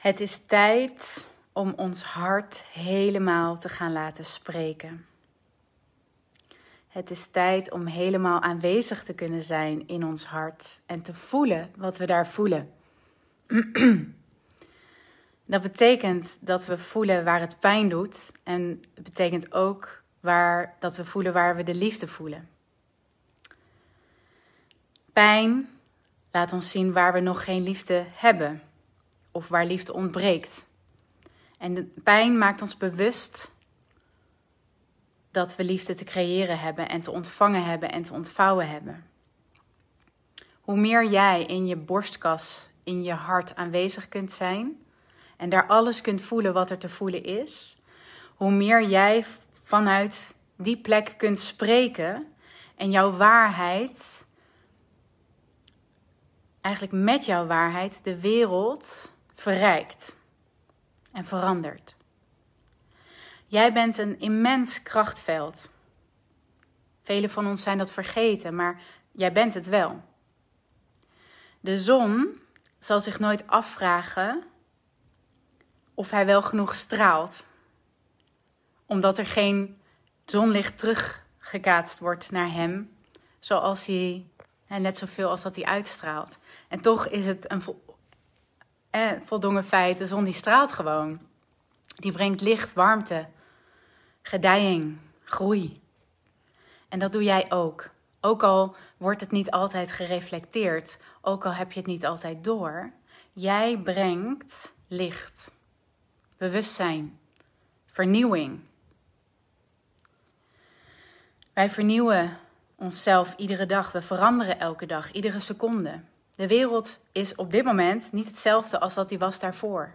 Het is tijd om ons hart helemaal te gaan laten spreken. Het is tijd om helemaal aanwezig te kunnen zijn in ons hart en te voelen wat we daar voelen. Dat betekent dat we voelen waar het pijn doet en het betekent ook waar, dat we voelen waar we de liefde voelen. Pijn laat ons zien waar we nog geen liefde hebben of waar liefde ontbreekt. En de pijn maakt ons bewust dat we liefde te creëren hebben en te ontvangen hebben en te ontvouwen hebben. Hoe meer jij in je borstkas, in je hart aanwezig kunt zijn en daar alles kunt voelen wat er te voelen is, hoe meer jij vanuit die plek kunt spreken en jouw waarheid, eigenlijk met jouw waarheid, de wereld verrijkt en verandert. Jij bent een immens krachtveld. Velen van ons zijn dat vergeten, maar jij bent het wel. De zon zal zich nooit afvragen of hij wel genoeg straalt, omdat er geen zonlicht teruggekaatst wordt naar hem, zoals hij, net zoveel als dat hij uitstraalt. En toch is het een eh, voldongen feit, de zon die straalt gewoon. Die brengt licht, warmte, gedijing, groei. En dat doe jij ook. Ook al wordt het niet altijd gereflecteerd, ook al heb je het niet altijd door, jij brengt licht, bewustzijn, vernieuwing. Wij vernieuwen onszelf iedere dag, we veranderen elke dag, iedere seconde. De wereld is op dit moment niet hetzelfde als dat die was daarvoor.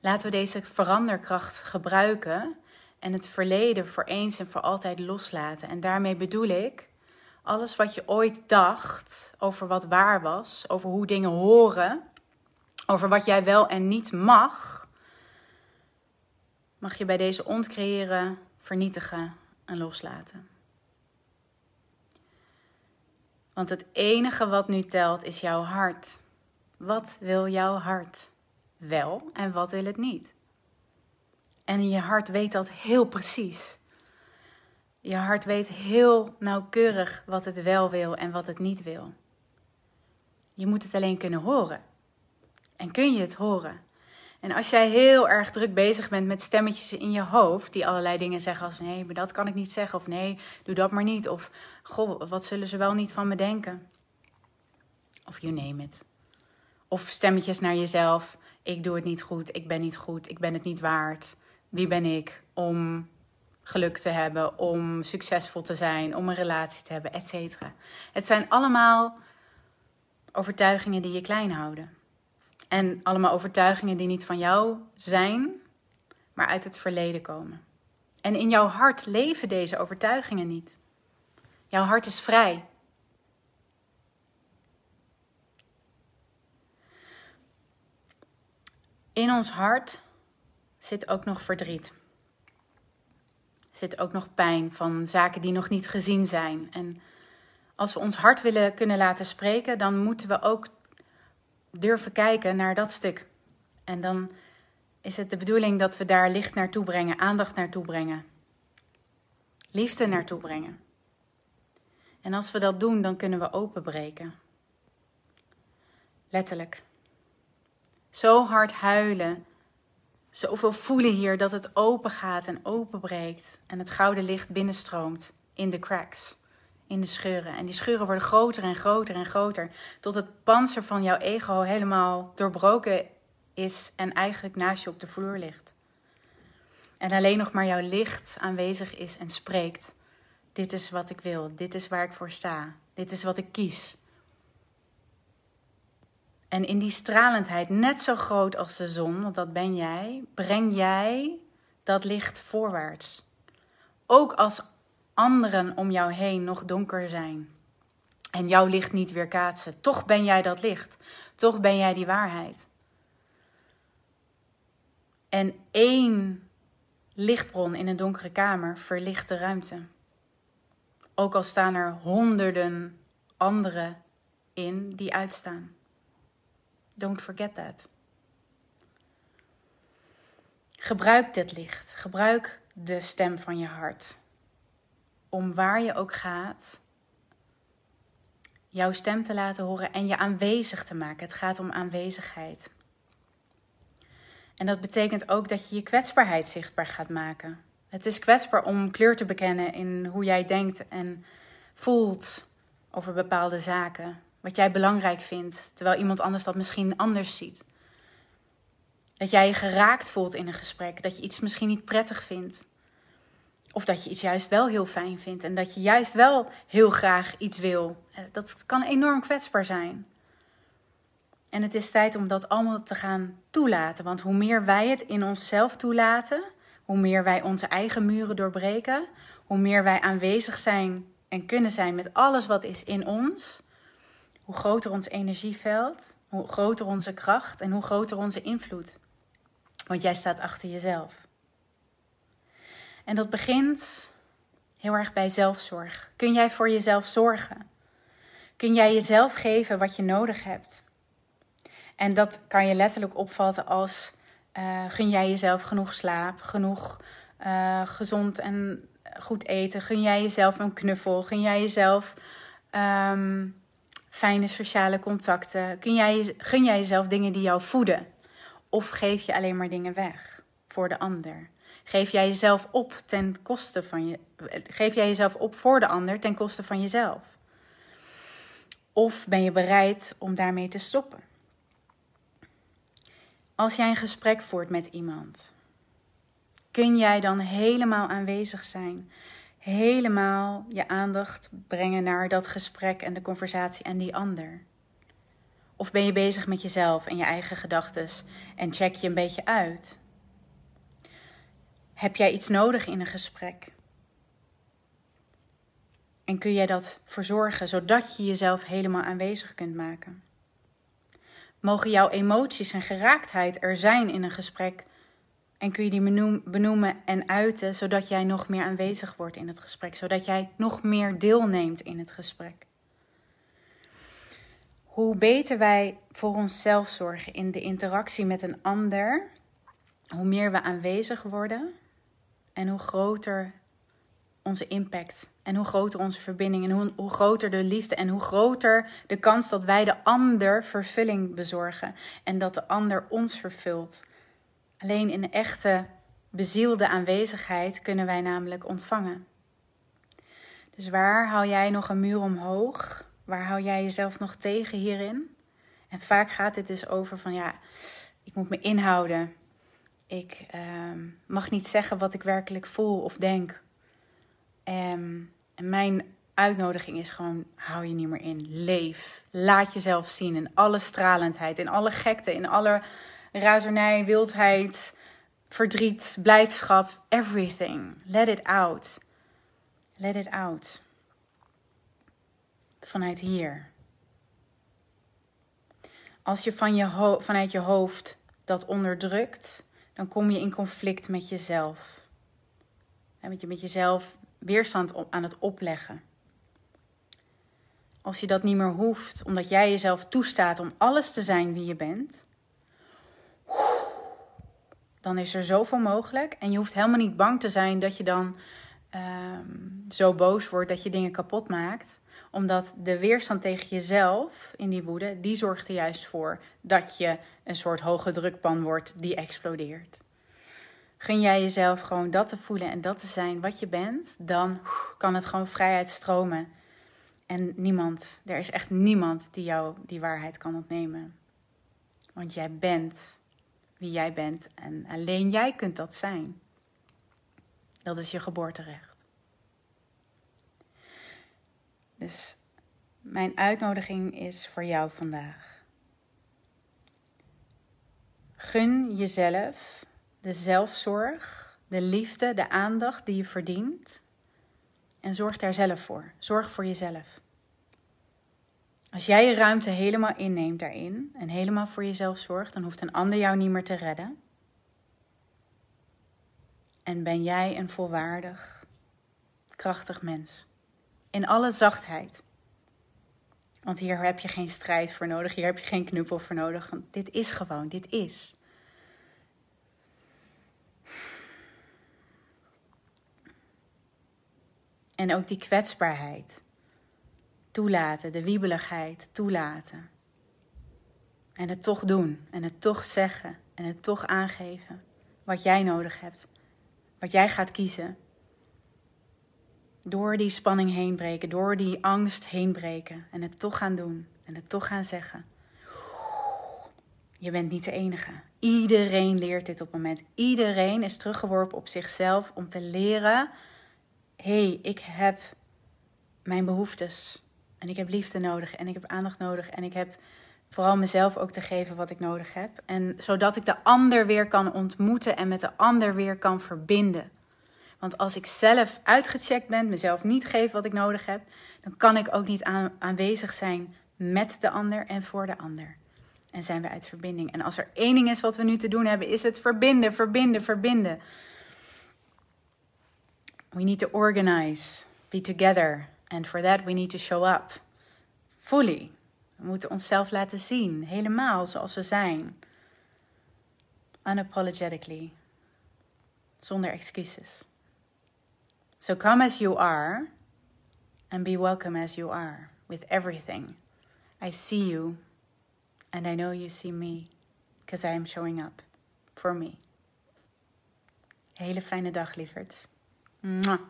Laten we deze veranderkracht gebruiken en het verleden voor eens en voor altijd loslaten. En daarmee bedoel ik alles wat je ooit dacht over wat waar was, over hoe dingen horen, over wat jij wel en niet mag, mag je bij deze ontcreëren, vernietigen en loslaten. Want het enige wat nu telt is jouw hart. Wat wil jouw hart wel en wat wil het niet? En je hart weet dat heel precies. Je hart weet heel nauwkeurig wat het wel wil en wat het niet wil. Je moet het alleen kunnen horen. En kun je het horen? En als jij heel erg druk bezig bent met stemmetjes in je hoofd, die allerlei dingen zeggen als nee, maar dat kan ik niet zeggen, of nee, doe dat maar niet, of goh, wat zullen ze wel niet van me denken? Of you name it. Of stemmetjes naar jezelf, ik doe het niet goed, ik ben niet goed, ik ben het niet waard. Wie ben ik om geluk te hebben, om succesvol te zijn, om een relatie te hebben, etc. Het zijn allemaal overtuigingen die je klein houden. En allemaal overtuigingen die niet van jou zijn, maar uit het verleden komen. En in jouw hart leven deze overtuigingen niet. Jouw hart is vrij. In ons hart zit ook nog verdriet. Zit ook nog pijn van zaken die nog niet gezien zijn. En als we ons hart willen kunnen laten spreken, dan moeten we ook durven kijken naar dat stuk. En dan is het de bedoeling dat we daar licht naartoe brengen, aandacht naartoe brengen, liefde naartoe brengen. En als we dat doen, dan kunnen we openbreken. Letterlijk. Zo hard huilen, zoveel voelen hier dat het open gaat en openbreekt en het gouden licht binnenstroomt in de cracks in de scheuren. En die scheuren worden groter en groter en groter. Tot het panzer van jouw ego helemaal doorbroken is en eigenlijk naast je op de vloer ligt. En alleen nog maar jouw licht aanwezig is en spreekt. Dit is wat ik wil. Dit is waar ik voor sta. Dit is wat ik kies. En in die stralendheid, net zo groot als de zon, want dat ben jij, breng jij dat licht voorwaarts. Ook als anderen om jou heen nog donker zijn en jouw licht niet weerkaatsen. Toch ben jij dat licht. Toch ben jij die waarheid. En één lichtbron in een donkere kamer verlicht de ruimte. Ook al staan er honderden anderen in die uitstaan. Don't forget that. Gebruik dit licht. Gebruik de stem van je hart. Om waar je ook gaat, jouw stem te laten horen en je aanwezig te maken. Het gaat om aanwezigheid. En dat betekent ook dat je je kwetsbaarheid zichtbaar gaat maken. Het is kwetsbaar om kleur te bekennen in hoe jij denkt en voelt over bepaalde zaken. Wat jij belangrijk vindt, terwijl iemand anders dat misschien anders ziet. Dat jij je geraakt voelt in een gesprek, dat je iets misschien niet prettig vindt. Of dat je iets juist wel heel fijn vindt en dat je juist wel heel graag iets wil. Eh, dat kan enorm kwetsbaar zijn. En het is tijd om dat allemaal te gaan toelaten. Want hoe meer wij het in onszelf toelaten, hoe meer wij onze eigen muren doorbreken, hoe meer wij aanwezig zijn en kunnen zijn met alles wat is in ons, hoe groter ons energieveld, hoe groter onze kracht en hoe groter onze invloed. Want jij staat achter jezelf. En dat begint heel erg bij zelfzorg. Kun jij voor jezelf zorgen? Kun jij jezelf geven wat je nodig hebt? En dat kan je letterlijk opvatten als uh, gun jij jezelf genoeg slaap, genoeg uh, gezond en goed eten? Gun jij jezelf een knuffel? Gun jij jezelf um, fijne sociale contacten? Kun jij, gun jij jezelf dingen die jou voeden? Of geef je alleen maar dingen weg voor de ander? Geef jij jezelf op ten koste van je. Geef jij jezelf op voor de ander ten koste van jezelf? Of ben je bereid om daarmee te stoppen? Als jij een gesprek voert met iemand, kun jij dan helemaal aanwezig zijn? Helemaal je aandacht brengen naar dat gesprek en de conversatie en die ander? Of ben je bezig met jezelf en je eigen gedachten en check je een beetje uit? Heb jij iets nodig in een gesprek? En kun jij dat verzorgen zodat je jezelf helemaal aanwezig kunt maken? Mogen jouw emoties en geraaktheid er zijn in een gesprek? En kun je die benoemen en uiten zodat jij nog meer aanwezig wordt in het gesprek, zodat jij nog meer deelneemt in het gesprek? Hoe beter wij voor onszelf zorgen in de interactie met een ander, hoe meer we aanwezig worden en hoe groter onze impact en hoe groter onze verbinding en hoe, hoe groter de liefde en hoe groter de kans dat wij de ander vervulling bezorgen en dat de ander ons vervult. Alleen in echte bezielde aanwezigheid kunnen wij namelijk ontvangen. Dus waar hou jij nog een muur omhoog? Waar hou jij jezelf nog tegen hierin? En vaak gaat dit dus over van ja, ik moet me inhouden. Ik uh, mag niet zeggen wat ik werkelijk voel of denk. Um, en mijn uitnodiging is gewoon: hou je niet meer in. Leef. Laat jezelf zien in alle stralendheid, in alle gekte, in alle razernij, wildheid, verdriet, blijdschap. Everything. Let it out. Let it out. Vanuit hier. Als je, van je vanuit je hoofd dat onderdrukt, dan kom je in conflict met jezelf. En met, je, met jezelf weerstand op, aan het opleggen. Als je dat niet meer hoeft, omdat jij jezelf toestaat om alles te zijn wie je bent, dan is er zoveel mogelijk. En je hoeft helemaal niet bang te zijn dat je dan ehm, zo boos wordt dat je dingen kapot maakt. Omdat de weerstand tegen jezelf in die woede, die zorgt er juist voor dat je een soort hoge drukpan wordt die explodeert. Gun jij jezelf gewoon dat te voelen en dat te zijn wat je bent, dan kan het gewoon vrijheid stromen. En niemand, er is echt niemand die jou die waarheid kan ontnemen. Want jij bent wie jij bent en alleen jij kunt dat zijn. Dat is je geboorterecht. Dus mijn uitnodiging is voor jou vandaag. Gun jezelf de zelfzorg, de liefde, de aandacht die je verdient. En zorg daar zelf voor. Zorg voor jezelf. Als jij je ruimte helemaal inneemt daarin en helemaal voor jezelf zorgt, dan hoeft een ander jou niet meer te redden. En ben jij een volwaardig, krachtig mens. In alle zachtheid. Want hier heb je geen strijd voor nodig, hier heb je geen knuppel voor nodig. Want dit is gewoon, dit is. En ook die kwetsbaarheid. Toelaten, de wiebeligheid toelaten. En het toch doen, en het toch zeggen, en het toch aangeven. Wat jij nodig hebt, wat jij gaat kiezen. Door die spanning heen breken, door die angst heen breken. En het toch gaan doen, en het toch gaan zeggen. Je bent niet de enige. Iedereen leert dit op het moment. Iedereen is teruggeworpen op zichzelf om te leren: hé, hey, ik heb mijn behoeftes. En ik heb liefde nodig en ik heb aandacht nodig en ik heb vooral mezelf ook te geven wat ik nodig heb. En zodat ik de ander weer kan ontmoeten en met de ander weer kan verbinden. Want als ik zelf uitgecheckt ben, mezelf niet geef wat ik nodig heb, dan kan ik ook niet aanwezig zijn met de ander en voor de ander. En zijn we uit verbinding. En als er één ding is wat we nu te doen hebben, is het verbinden, verbinden, verbinden. We need to organize, be together. And for that we need to show up. Fully. We moeten onszelf laten zien, helemaal zoals we zijn. Unapologetically. Zonder excuses. So come as you are and be welcome as you are with everything. I see you and I know you see me because I am showing up for me. Hele fijne dag, lieverd. Mwah.